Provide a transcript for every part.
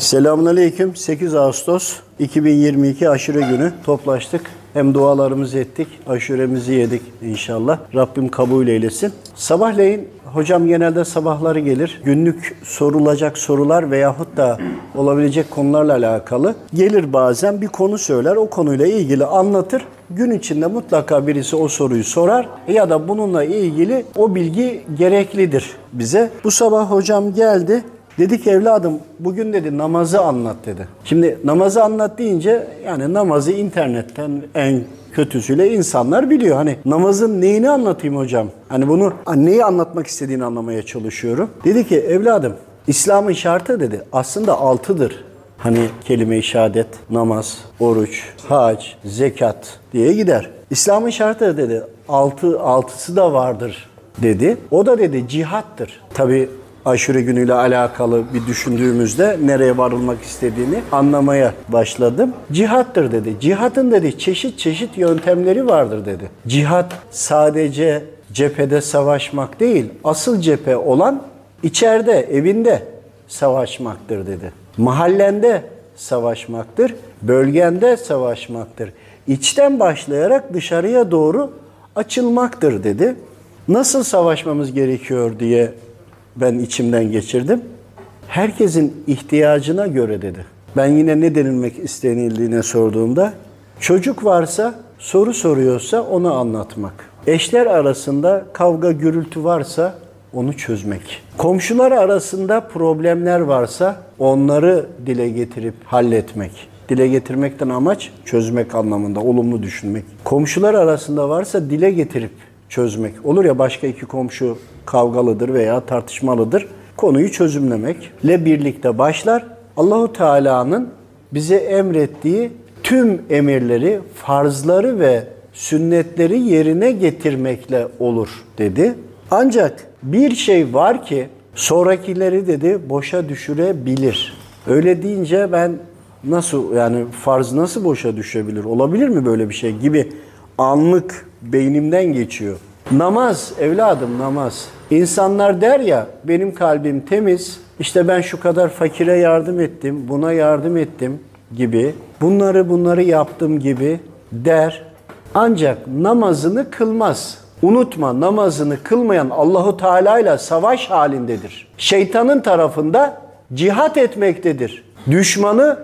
Selamünaleyküm. 8 Ağustos 2022 aşure günü toplaştık. Hem dualarımızı ettik, aşuremizi yedik inşallah. Rabbim kabul eylesin. Sabahleyin hocam genelde sabahları gelir. Günlük sorulacak sorular veyahut da olabilecek konularla alakalı gelir bazen bir konu söyler. O konuyla ilgili anlatır. Gün içinde mutlaka birisi o soruyu sorar ya da bununla ilgili o bilgi gereklidir bize. Bu sabah hocam geldi. Dedi ki evladım bugün dedi namazı anlat dedi. Şimdi namazı anlat deyince yani namazı internetten en kötüsüyle insanlar biliyor. Hani namazın neyini anlatayım hocam? Hani bunu neyi anlatmak istediğini anlamaya çalışıyorum. Dedi ki evladım İslam'ın şartı dedi aslında altıdır. Hani kelime-i şehadet, namaz, oruç, hac, zekat diye gider. İslam'ın şartı dedi altı, altısı da vardır dedi. O da dedi cihattır. Tabi aşure günüyle alakalı bir düşündüğümüzde nereye varılmak istediğini anlamaya başladım. Cihattır dedi. Cihatın dedi çeşit çeşit yöntemleri vardır dedi. Cihat sadece cephede savaşmak değil, asıl cephe olan içeride, evinde savaşmaktır dedi. Mahallende savaşmaktır, bölgende savaşmaktır. İçten başlayarak dışarıya doğru açılmaktır dedi. Nasıl savaşmamız gerekiyor diye ben içimden geçirdim. Herkesin ihtiyacına göre dedi. Ben yine ne denilmek istenildiğine sorduğumda çocuk varsa soru soruyorsa onu anlatmak. Eşler arasında kavga gürültü varsa onu çözmek. Komşular arasında problemler varsa onları dile getirip halletmek. Dile getirmekten amaç çözmek anlamında, olumlu düşünmek. Komşular arasında varsa dile getirip çözmek. Olur ya başka iki komşu kavgalıdır veya tartışmalıdır. Konuyu çözümlemekle birlikte başlar. Allahu Teala'nın bize emrettiği tüm emirleri, farzları ve sünnetleri yerine getirmekle olur dedi. Ancak bir şey var ki sonrakileri dedi boşa düşürebilir. Öyle deyince ben nasıl yani farz nasıl boşa düşebilir? Olabilir mi böyle bir şey gibi anlık beynimden geçiyor. Namaz evladım namaz. İnsanlar der ya benim kalbim temiz. İşte ben şu kadar fakire yardım ettim, buna yardım ettim gibi. Bunları bunları yaptım gibi der. Ancak namazını kılmaz. Unutma namazını kılmayan Allahu Teala ile savaş halindedir. Şeytanın tarafında cihat etmektedir. Düşmanı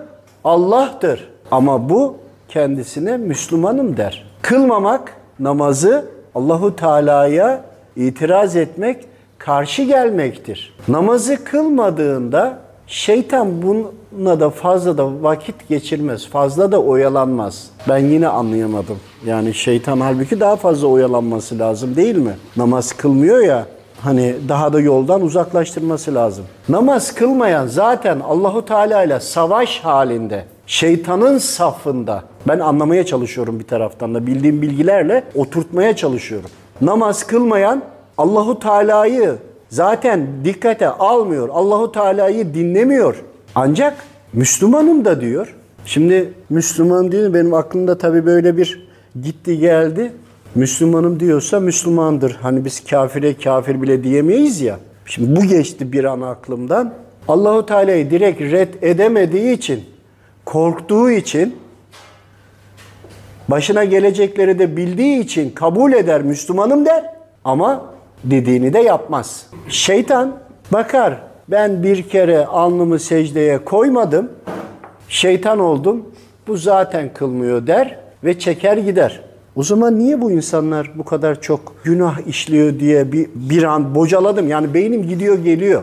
Allah'tır. Ama bu kendisine Müslümanım der. Kılmamak namazı Allahu Teala'ya itiraz etmek, karşı gelmektir. Namazı kılmadığında şeytan buna da fazla da vakit geçirmez, fazla da oyalanmaz. Ben yine anlayamadım. Yani şeytan halbuki daha fazla oyalanması lazım değil mi? Namaz kılmıyor ya, hani daha da yoldan uzaklaştırması lazım. Namaz kılmayan zaten Allahu Teala ile savaş halinde, şeytanın safında. Ben anlamaya çalışıyorum bir taraftan da bildiğim bilgilerle oturtmaya çalışıyorum. Namaz kılmayan Allahu Teala'yı zaten dikkate almıyor. Allahu Teala'yı dinlemiyor. Ancak Müslümanım da diyor. Şimdi Müslüman diyor benim aklımda tabii böyle bir gitti geldi. Müslümanım diyorsa Müslümandır. Hani biz kafire kafir bile diyemeyiz ya. Şimdi bu geçti bir an aklımdan. Allahu Teala'yı direkt red edemediği için, korktuğu için, başına gelecekleri de bildiği için kabul eder, Müslümanım der ama dediğini de yapmaz. Şeytan bakar ben bir kere alnımı secdeye koymadım, şeytan oldum, bu zaten kılmıyor der ve çeker gider. O zaman niye bu insanlar bu kadar çok günah işliyor diye bir, bir an bocaladım. Yani beynim gidiyor geliyor.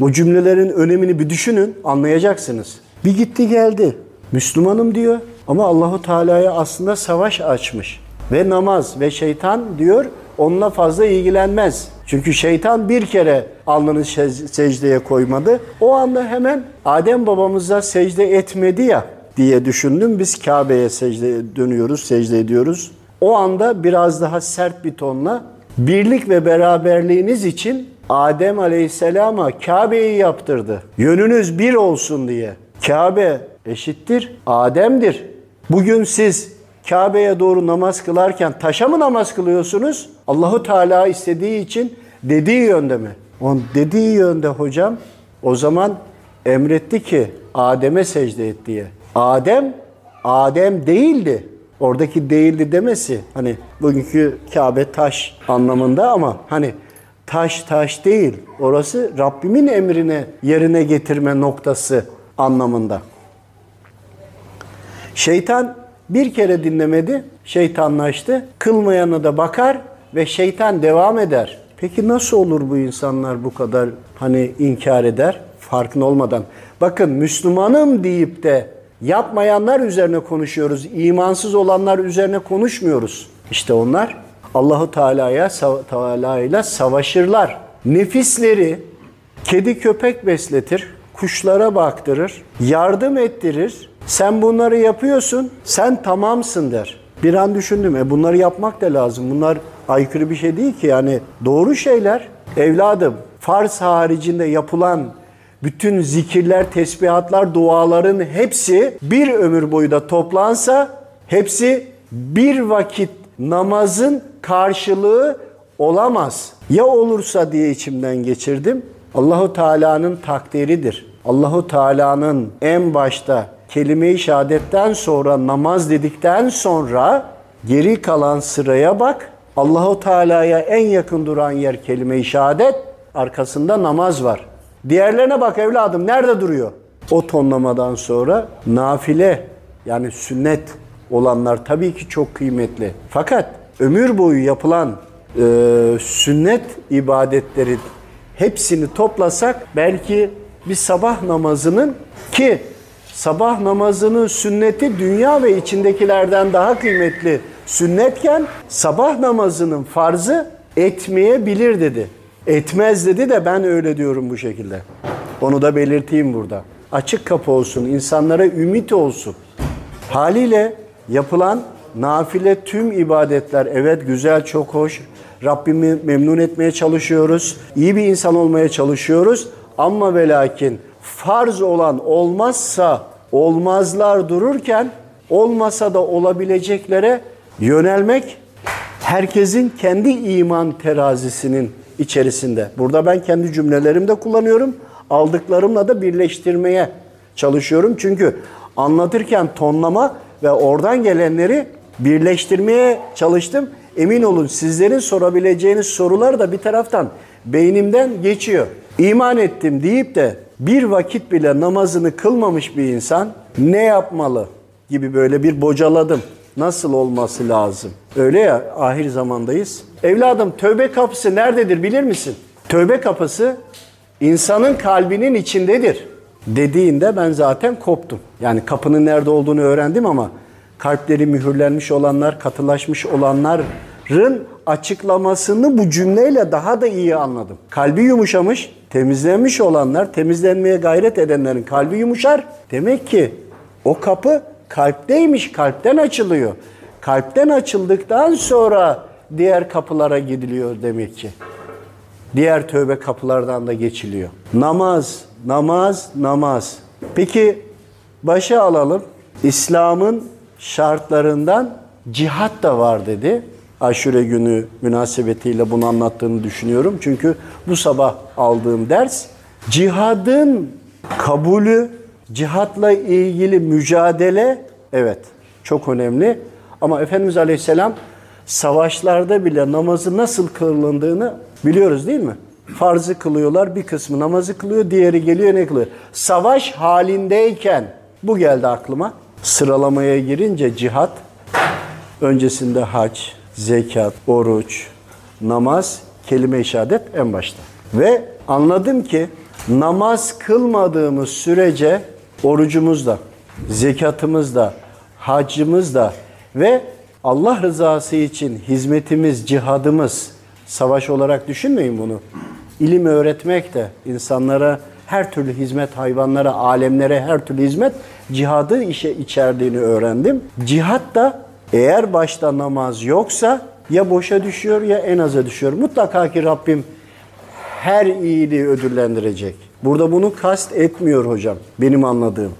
Bu cümlelerin önemini bir düşünün anlayacaksınız. Bir gitti geldi. Müslümanım diyor ama Allahu Teala'ya aslında savaş açmış. Ve namaz ve şeytan diyor onunla fazla ilgilenmez. Çünkü şeytan bir kere alnını secdeye koymadı. O anda hemen Adem babamıza secde etmedi ya diye düşündüm. Biz Kabe'ye secde dönüyoruz, secde ediyoruz. O anda biraz daha sert bir tonla birlik ve beraberliğiniz için Adem Aleyhisselam'a Kabe'yi yaptırdı. Yönünüz bir olsun diye. Kabe eşittir, Adem'dir. Bugün siz Kabe'ye doğru namaz kılarken taşa mı namaz kılıyorsunuz? Allahu Teala istediği için dediği yönde mi? On dediği yönde hocam o zaman emretti ki Adem'e secde et diye. Adem, Adem değildi. Oradaki değildi demesi hani bugünkü Kabe taş anlamında ama hani taş taş değil. Orası Rabbimin emrine yerine getirme noktası anlamında. Şeytan bir kere dinlemedi, şeytanlaştı. Kılmayana da bakar ve şeytan devam eder. Peki nasıl olur bu insanlar bu kadar hani inkar eder farkında olmadan? Bakın Müslümanım deyip de yapmayanlar üzerine konuşuyoruz. İmansız olanlar üzerine konuşmuyoruz. İşte onlar Allahu Teala'ya Teala ile savaşırlar. Nefisleri kedi köpek besletir, kuşlara baktırır, yardım ettirir. Sen bunları yapıyorsun, sen tamamsın der. Bir an düşündüm, e bunları yapmak da lazım. Bunlar aykırı bir şey değil ki yani doğru şeyler. Evladım, farz haricinde yapılan bütün zikirler, tesbihatlar, duaların hepsi bir ömür boyu da toplansa hepsi bir vakit namazın karşılığı olamaz. Ya olursa diye içimden geçirdim. Allahu Teala'nın takdiridir. Allahu Teala'nın en başta kelime-i şehadetten sonra namaz dedikten sonra geri kalan sıraya bak. Allahu Teala'ya en yakın duran yer kelime-i şehadet, arkasında namaz var. Diğerlerine bak evladım nerede duruyor? O tonlamadan sonra nafile yani sünnet olanlar tabii ki çok kıymetli. Fakat ömür boyu yapılan e, sünnet ibadetlerin hepsini toplasak belki bir sabah namazının ki sabah namazının sünneti dünya ve içindekilerden daha kıymetli sünnetken sabah namazının farzı etmeyebilir dedi. Etmez dedi de ben öyle diyorum bu şekilde. Onu da belirteyim burada. Açık kapı olsun, insanlara ümit olsun. Haliyle yapılan nafile tüm ibadetler evet güzel, çok hoş. Rabbimi memnun etmeye çalışıyoruz. İyi bir insan olmaya çalışıyoruz. Ama ve lakin farz olan olmazsa olmazlar dururken olmasa da olabileceklere yönelmek herkesin kendi iman terazisinin içerisinde. Burada ben kendi cümlelerimde kullanıyorum. Aldıklarımla da birleştirmeye çalışıyorum. Çünkü anlatırken tonlama ve oradan gelenleri birleştirmeye çalıştım. Emin olun sizlerin sorabileceğiniz sorular da bir taraftan beynimden geçiyor. İman ettim deyip de bir vakit bile namazını kılmamış bir insan ne yapmalı gibi böyle bir bocaladım. Nasıl olması lazım? Öyle ya ahir zamandayız. Evladım tövbe kapısı nerededir bilir misin? Tövbe kapısı insanın kalbinin içindedir dediğinde ben zaten koptum. Yani kapının nerede olduğunu öğrendim ama kalpleri mühürlenmiş olanlar, katılaşmış olanların açıklamasını bu cümleyle daha da iyi anladım. Kalbi yumuşamış, temizlenmiş olanlar, temizlenmeye gayret edenlerin kalbi yumuşar. Demek ki o kapı kalpteymiş, kalpten açılıyor. Kalpten açıldıktan sonra diğer kapılara gidiliyor demek ki. Diğer tövbe kapılardan da geçiliyor. Namaz, namaz, namaz. Peki başa alalım. İslam'ın şartlarından cihat da var dedi. Aşure günü münasebetiyle bunu anlattığını düşünüyorum. Çünkü bu sabah aldığım ders cihadın kabulü, cihatla ilgili mücadele evet çok önemli. Ama Efendimiz Aleyhisselam savaşlarda bile namazı nasıl kılındığını biliyoruz değil mi? Farzı kılıyorlar, bir kısmı namazı kılıyor, diğeri geliyor ne kılıyor? Savaş halindeyken bu geldi aklıma. Sıralamaya girince cihat, öncesinde hac, zekat, oruç, namaz, kelime-i şehadet en başta. Ve anladım ki namaz kılmadığımız sürece orucumuz da, zekatımız da, hacımız da ve Allah rızası için hizmetimiz, cihadımız, savaş olarak düşünmeyin bunu. İlim öğretmek de insanlara her türlü hizmet, hayvanlara, alemlere her türlü hizmet cihadı işe içerdiğini öğrendim. Cihat da eğer başta namaz yoksa ya boşa düşüyor ya en aza düşüyor. Mutlaka ki Rabbim her iyiliği ödüllendirecek. Burada bunu kast etmiyor hocam benim anladığım.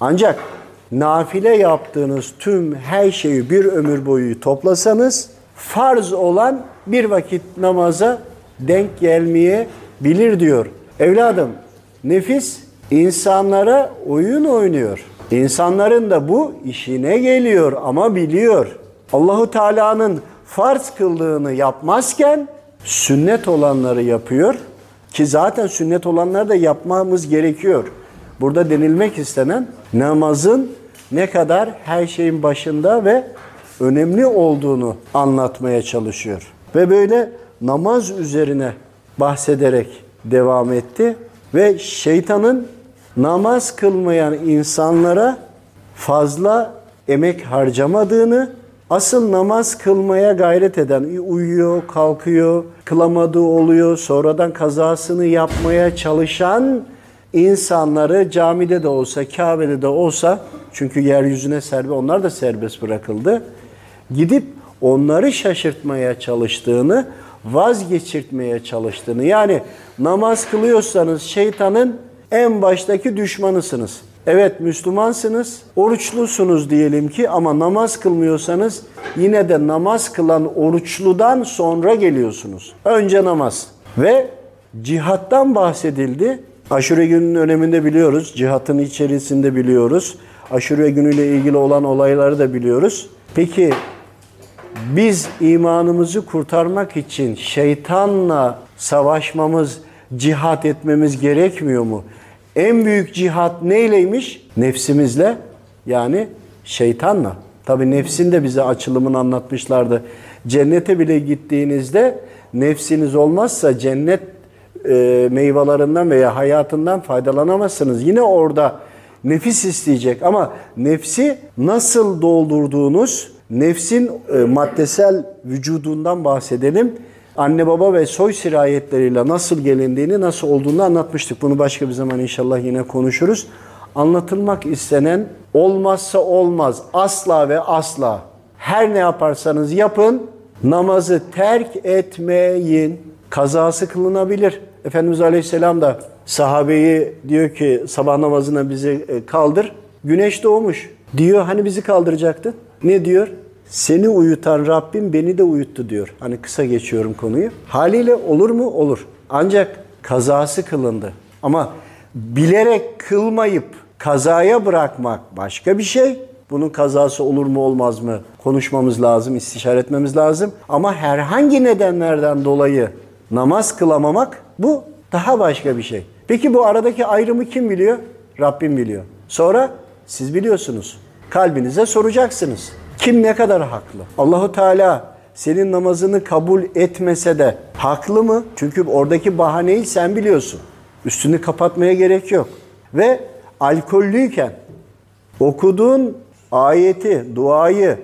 Ancak nafile yaptığınız tüm her şeyi bir ömür boyu toplasanız farz olan bir vakit namaza denk gelmeye bilir diyor. Evladım nefis insanlara oyun oynuyor. İnsanların da bu işine geliyor ama biliyor. Allahu Teala'nın farz kıldığını yapmazken sünnet olanları yapıyor ki zaten sünnet olanları da yapmamız gerekiyor. Burada denilmek istenen namazın ne kadar her şeyin başında ve önemli olduğunu anlatmaya çalışıyor. Ve böyle namaz üzerine bahsederek devam etti ve şeytanın namaz kılmayan insanlara fazla emek harcamadığını, asıl namaz kılmaya gayret eden, uyuyor, kalkıyor, kılamadığı oluyor, sonradan kazasını yapmaya çalışan insanları camide de olsa, Kabe'de de olsa, çünkü yeryüzüne serbest, onlar da serbest bırakıldı, gidip onları şaşırtmaya çalıştığını, vazgeçirtmeye çalıştığını, yani namaz kılıyorsanız şeytanın en baştaki düşmanısınız. Evet Müslümansınız, oruçlusunuz diyelim ki ama namaz kılmıyorsanız yine de namaz kılan oruçludan sonra geliyorsunuz. Önce namaz ve cihattan bahsedildi. Aşure gününün öneminde biliyoruz, cihatın içerisinde biliyoruz. Aşure günüyle ilgili olan olayları da biliyoruz. Peki biz imanımızı kurtarmak için şeytanla savaşmamız, cihat etmemiz gerekmiyor mu? En büyük cihat neyleymiş? Nefsimizle yani şeytanla. Tabi nefsin de bize açılımını anlatmışlardı. Cennete bile gittiğinizde nefsiniz olmazsa cennet e, meyvelerinden veya hayatından faydalanamazsınız. Yine orada nefis isteyecek ama nefsi nasıl doldurduğunuz, nefsin e, maddesel vücudundan bahsedelim anne baba ve soy sirayetleriyle nasıl gelindiğini, nasıl olduğunu anlatmıştık. Bunu başka bir zaman inşallah yine konuşuruz. Anlatılmak istenen olmazsa olmaz, asla ve asla. Her ne yaparsanız yapın, namazı terk etmeyin. Kazası kılınabilir. Efendimiz Aleyhisselam da sahabeyi diyor ki sabah namazına bizi e, kaldır. Güneş doğmuş. Diyor hani bizi kaldıracaktı. Ne diyor? Seni uyutan Rabbim beni de uyuttu diyor. Hani kısa geçiyorum konuyu. Haliyle olur mu? Olur. Ancak kazası kılındı. Ama bilerek kılmayıp kazaya bırakmak başka bir şey. Bunun kazası olur mu olmaz mı konuşmamız lazım, istişare etmemiz lazım. Ama herhangi nedenlerden dolayı namaz kılamamak bu daha başka bir şey. Peki bu aradaki ayrımı kim biliyor? Rabbim biliyor. Sonra siz biliyorsunuz. Kalbinize soracaksınız. Kim ne kadar haklı? Allahu Teala senin namazını kabul etmese de haklı mı? Çünkü oradaki bahaneyi sen biliyorsun. Üstünü kapatmaya gerek yok. Ve alkollüyken okuduğun ayeti, duayı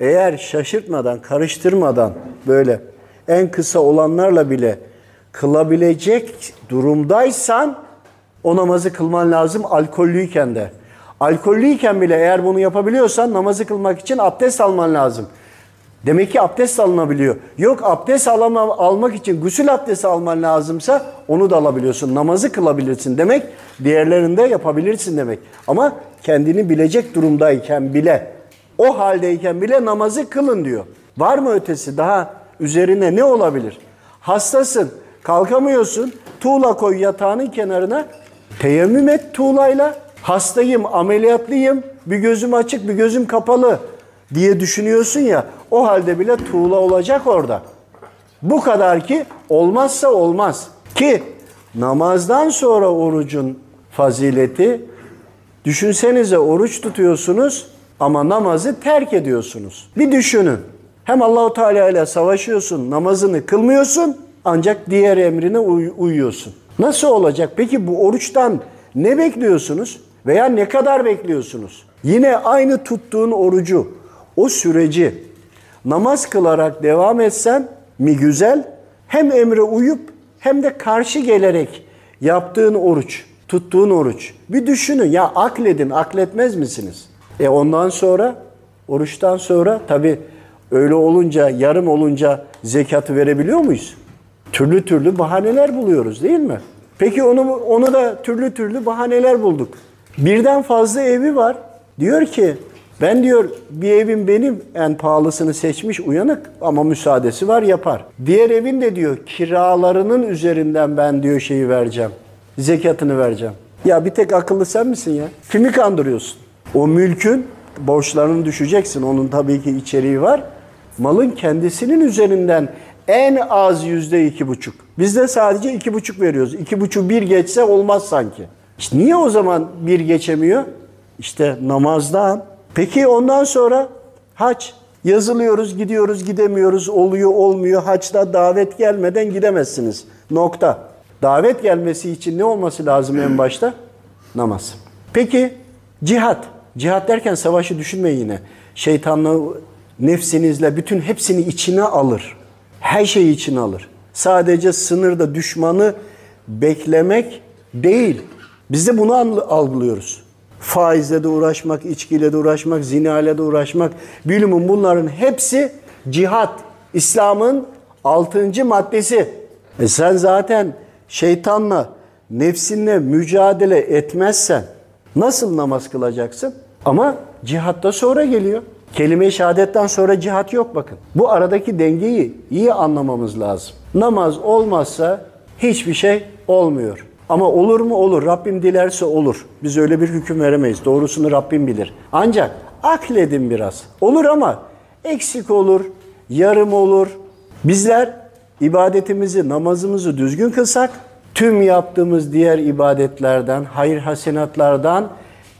eğer şaşırtmadan, karıştırmadan böyle en kısa olanlarla bile kılabilecek durumdaysan o namazı kılman lazım alkollüyken de. Alkollüyken bile eğer bunu yapabiliyorsan namazı kılmak için abdest alman lazım. Demek ki abdest alınabiliyor. Yok abdest alama, almak için gusül abdesti alman lazımsa onu da alabiliyorsun. Namazı kılabilirsin demek. Diğerlerinde yapabilirsin demek. Ama kendini bilecek durumdayken bile o haldeyken bile namazı kılın diyor. Var mı ötesi daha üzerine ne olabilir? Hastasın, kalkamıyorsun. Tuğla koy yatağının kenarına. Teyemmüm et tuğlayla hastayım, ameliyatlıyım, bir gözüm açık, bir gözüm kapalı diye düşünüyorsun ya, o halde bile tuğla olacak orada. Bu kadar ki olmazsa olmaz. Ki namazdan sonra orucun fazileti, düşünsenize oruç tutuyorsunuz ama namazı terk ediyorsunuz. Bir düşünün. Hem Allahu Teala ile savaşıyorsun, namazını kılmıyorsun ancak diğer emrine uy- uyuyorsun. Nasıl olacak? Peki bu oruçtan ne bekliyorsunuz? Veya ne kadar bekliyorsunuz? Yine aynı tuttuğun orucu, o süreci namaz kılarak devam etsen mi güzel? Hem emre uyup hem de karşı gelerek yaptığın oruç, tuttuğun oruç. Bir düşünün ya akledin, akletmez misiniz? E ondan sonra, oruçtan sonra tabi öyle olunca, yarım olunca zekatı verebiliyor muyuz? Türlü türlü bahaneler buluyoruz değil mi? Peki onu onu da türlü türlü bahaneler bulduk. Birden fazla evi var. Diyor ki ben diyor bir evim benim en pahalısını seçmiş uyanık ama müsaadesi var yapar. Diğer evin de diyor kiralarının üzerinden ben diyor şeyi vereceğim. Zekatını vereceğim. Ya bir tek akıllı sen misin ya? Kimi kandırıyorsun? O mülkün borçlarını düşeceksin. Onun tabii ki içeriği var. Malın kendisinin üzerinden en az yüzde iki buçuk. Biz de sadece iki buçuk veriyoruz. İki buçuk bir geçse olmaz sanki. İşte niye o zaman bir geçemiyor? İşte namazdan. Peki ondan sonra haç. Yazılıyoruz, gidiyoruz, gidemiyoruz, oluyor, olmuyor. Haçta davet gelmeden gidemezsiniz. Nokta. Davet gelmesi için ne olması lazım en başta? Namaz. Peki cihat. Cihat derken savaşı düşünmeyin yine. Şeytanla, nefsinizle bütün hepsini içine alır. Her şeyi içine alır. Sadece sınırda düşmanı beklemek değil. Biz de bunu algılıyoruz. Faizle de uğraşmak, içkiyle de uğraşmak, zinayla de uğraşmak. Bilimin bunların hepsi cihat. İslam'ın altıncı maddesi. E sen zaten şeytanla, nefsinle mücadele etmezsen nasıl namaz kılacaksın? Ama cihatta sonra geliyor. Kelime-i şehadetten sonra cihat yok bakın. Bu aradaki dengeyi iyi anlamamız lazım. Namaz olmazsa hiçbir şey olmuyor. Ama olur mu? Olur. Rabbim dilerse olur. Biz öyle bir hüküm veremeyiz. Doğrusunu Rabbim bilir. Ancak akledin biraz. Olur ama eksik olur, yarım olur. Bizler ibadetimizi, namazımızı düzgün kılsak tüm yaptığımız diğer ibadetlerden, hayır hasenatlardan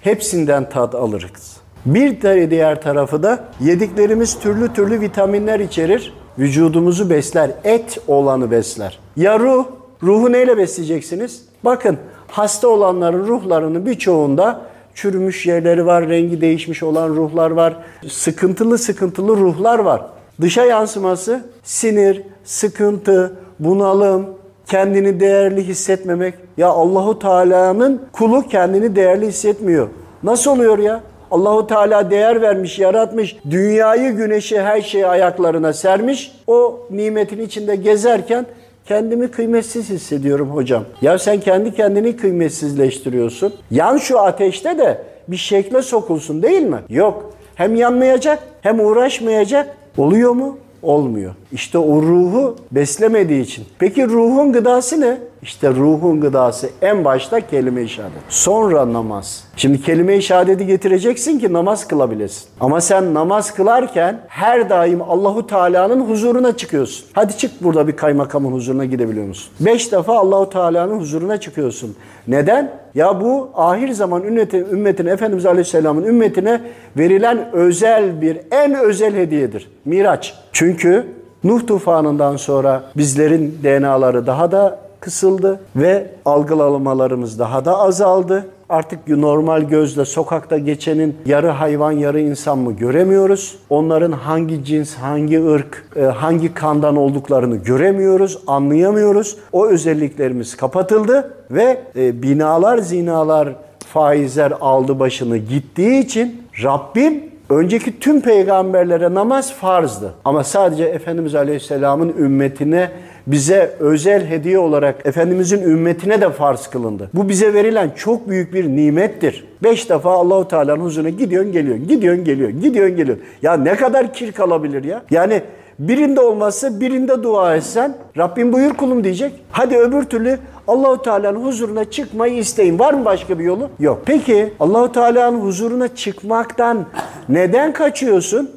hepsinden tat alırız. Bir diğer tarafı da yediklerimiz türlü türlü vitaminler içerir. Vücudumuzu besler. Et olanı besler. Ya ruh? Ruhu neyle besleyeceksiniz? Bakın hasta olanların ruhlarının birçoğunda çürümüş yerleri var, rengi değişmiş olan ruhlar var. Sıkıntılı sıkıntılı ruhlar var. Dışa yansıması sinir, sıkıntı, bunalım, kendini değerli hissetmemek. Ya Allahu Teala'nın kulu kendini değerli hissetmiyor. Nasıl oluyor ya? Allahu Teala değer vermiş, yaratmış. Dünyayı, güneşi, her şeyi ayaklarına sermiş. O nimetin içinde gezerken kendimi kıymetsiz hissediyorum hocam. Ya sen kendi kendini kıymetsizleştiriyorsun. Yan şu ateşte de bir şekle sokulsun değil mi? Yok. Hem yanmayacak hem uğraşmayacak. Oluyor mu? Olmuyor. İşte o ruhu beslemediği için. Peki ruhun gıdası ne? İşte ruhun gıdası en başta kelime-i şehadet. Sonra namaz. Şimdi kelime-i şehadeti getireceksin ki namaz kılabilesin. Ama sen namaz kılarken her daim Allahu Teala'nın huzuruna çıkıyorsun. Hadi çık burada bir kaymakamın huzuruna gidebiliyor musun? Beş defa Allahu Teala'nın huzuruna çıkıyorsun. Neden? Ya bu ahir zaman ümmetin, ümmetin Efendimiz Aleyhisselam'ın ümmetine verilen özel bir, en özel hediyedir. Miraç. Çünkü Nuh tufanından sonra bizlerin DNA'ları daha da kısıldı ve algılamalarımız daha da azaldı. Artık normal gözle sokakta geçenin yarı hayvan yarı insan mı göremiyoruz. Onların hangi cins, hangi ırk, e, hangi kandan olduklarını göremiyoruz, anlayamıyoruz. O özelliklerimiz kapatıldı ve e, binalar, zinalar, faizler aldı başını gittiği için Rabbim önceki tüm peygamberlere namaz farzdı. Ama sadece Efendimiz Aleyhisselam'ın ümmetine bize özel hediye olarak Efendimizin ümmetine de farz kılındı. Bu bize verilen çok büyük bir nimettir. Beş defa Allahu Teala'nın huzuruna gidiyorsun geliyorsun, gidiyorsun geliyorsun, gidiyorsun geliyorsun. Ya ne kadar kir kalabilir ya? Yani birinde olmazsa birinde dua etsen Rabbim buyur kulum diyecek. Hadi öbür türlü Allahu Teala'nın huzuruna çıkmayı isteyin. Var mı başka bir yolu? Yok. Peki Allahu Teala'nın huzuruna çıkmaktan neden kaçıyorsun?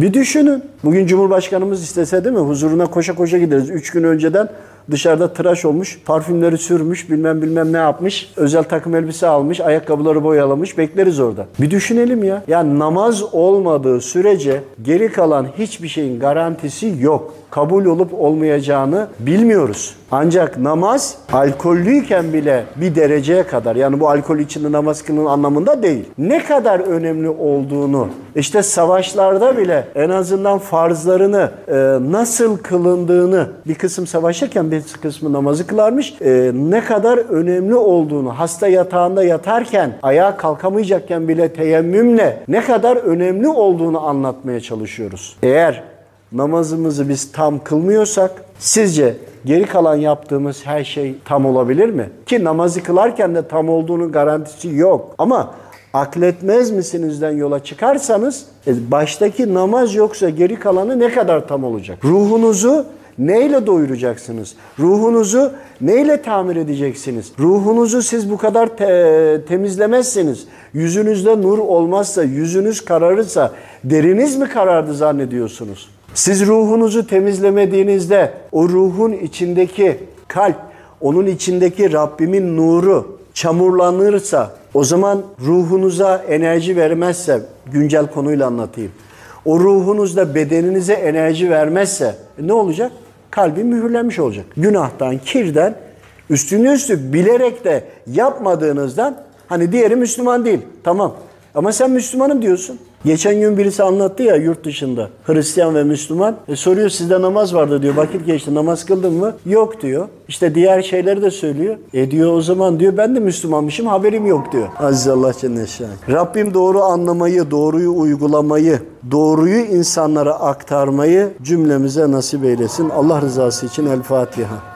Bir düşünün. Bugün Cumhurbaşkanımız istese değil mi? Huzuruna koşa koşa gideriz. Üç gün önceden dışarıda tıraş olmuş, parfümleri sürmüş, bilmem bilmem ne yapmış, özel takım elbise almış, ayakkabıları boyalamış, bekleriz orada. Bir düşünelim ya. Ya namaz olmadığı sürece geri kalan hiçbir şeyin garantisi yok. Kabul olup olmayacağını bilmiyoruz. Ancak namaz alkollüyken bile bir dereceye kadar yani bu alkol içinde namaz kılın anlamında değil. Ne kadar önemli olduğunu işte savaşlarda bile en azından farzlarını e, nasıl kılındığını bir kısım savaşırken bir kısmı namazı kılarmış. E, ne kadar önemli olduğunu hasta yatağında yatarken ayağa kalkamayacakken bile teyemmümle ne kadar önemli olduğunu anlatmaya çalışıyoruz. Eğer namazımızı biz tam kılmıyorsak sizce geri kalan yaptığımız her şey tam olabilir mi? Ki namazı kılarken de tam olduğunu garantisi yok. Ama akletmez misinizden yola çıkarsanız e, baştaki namaz yoksa geri kalanı ne kadar tam olacak? Ruhunuzu neyle doyuracaksınız? Ruhunuzu neyle tamir edeceksiniz? Ruhunuzu siz bu kadar te- temizlemezseniz, yüzünüzde nur olmazsa, yüzünüz kararırsa, deriniz mi karardı zannediyorsunuz? Siz ruhunuzu temizlemediğinizde o ruhun içindeki kalp, onun içindeki Rabbimin nuru çamurlanırsa, o zaman ruhunuza enerji vermezse, güncel konuyla anlatayım. O ruhunuzda bedeninize enerji vermezse e, ne olacak? Kalbi mühürlenmiş olacak. Günahtan, kirden, üstüne üstlük bilerek de yapmadığınızdan hani diğeri Müslüman değil. Tamam. Ama sen Müslümanım diyorsun. Geçen gün birisi anlattı ya yurt dışında. Hristiyan ve Müslüman. E soruyor sizde namaz vardı diyor. Vakit geçti namaz kıldın mı? Yok diyor. İşte diğer şeyleri de söylüyor. E diyor o zaman diyor ben de Müslümanmışım haberim yok diyor. Aziz Allah Şahin. Rabbim doğru anlamayı, doğruyu uygulamayı, doğruyu insanlara aktarmayı cümlemize nasip eylesin. Allah rızası için El Fatiha.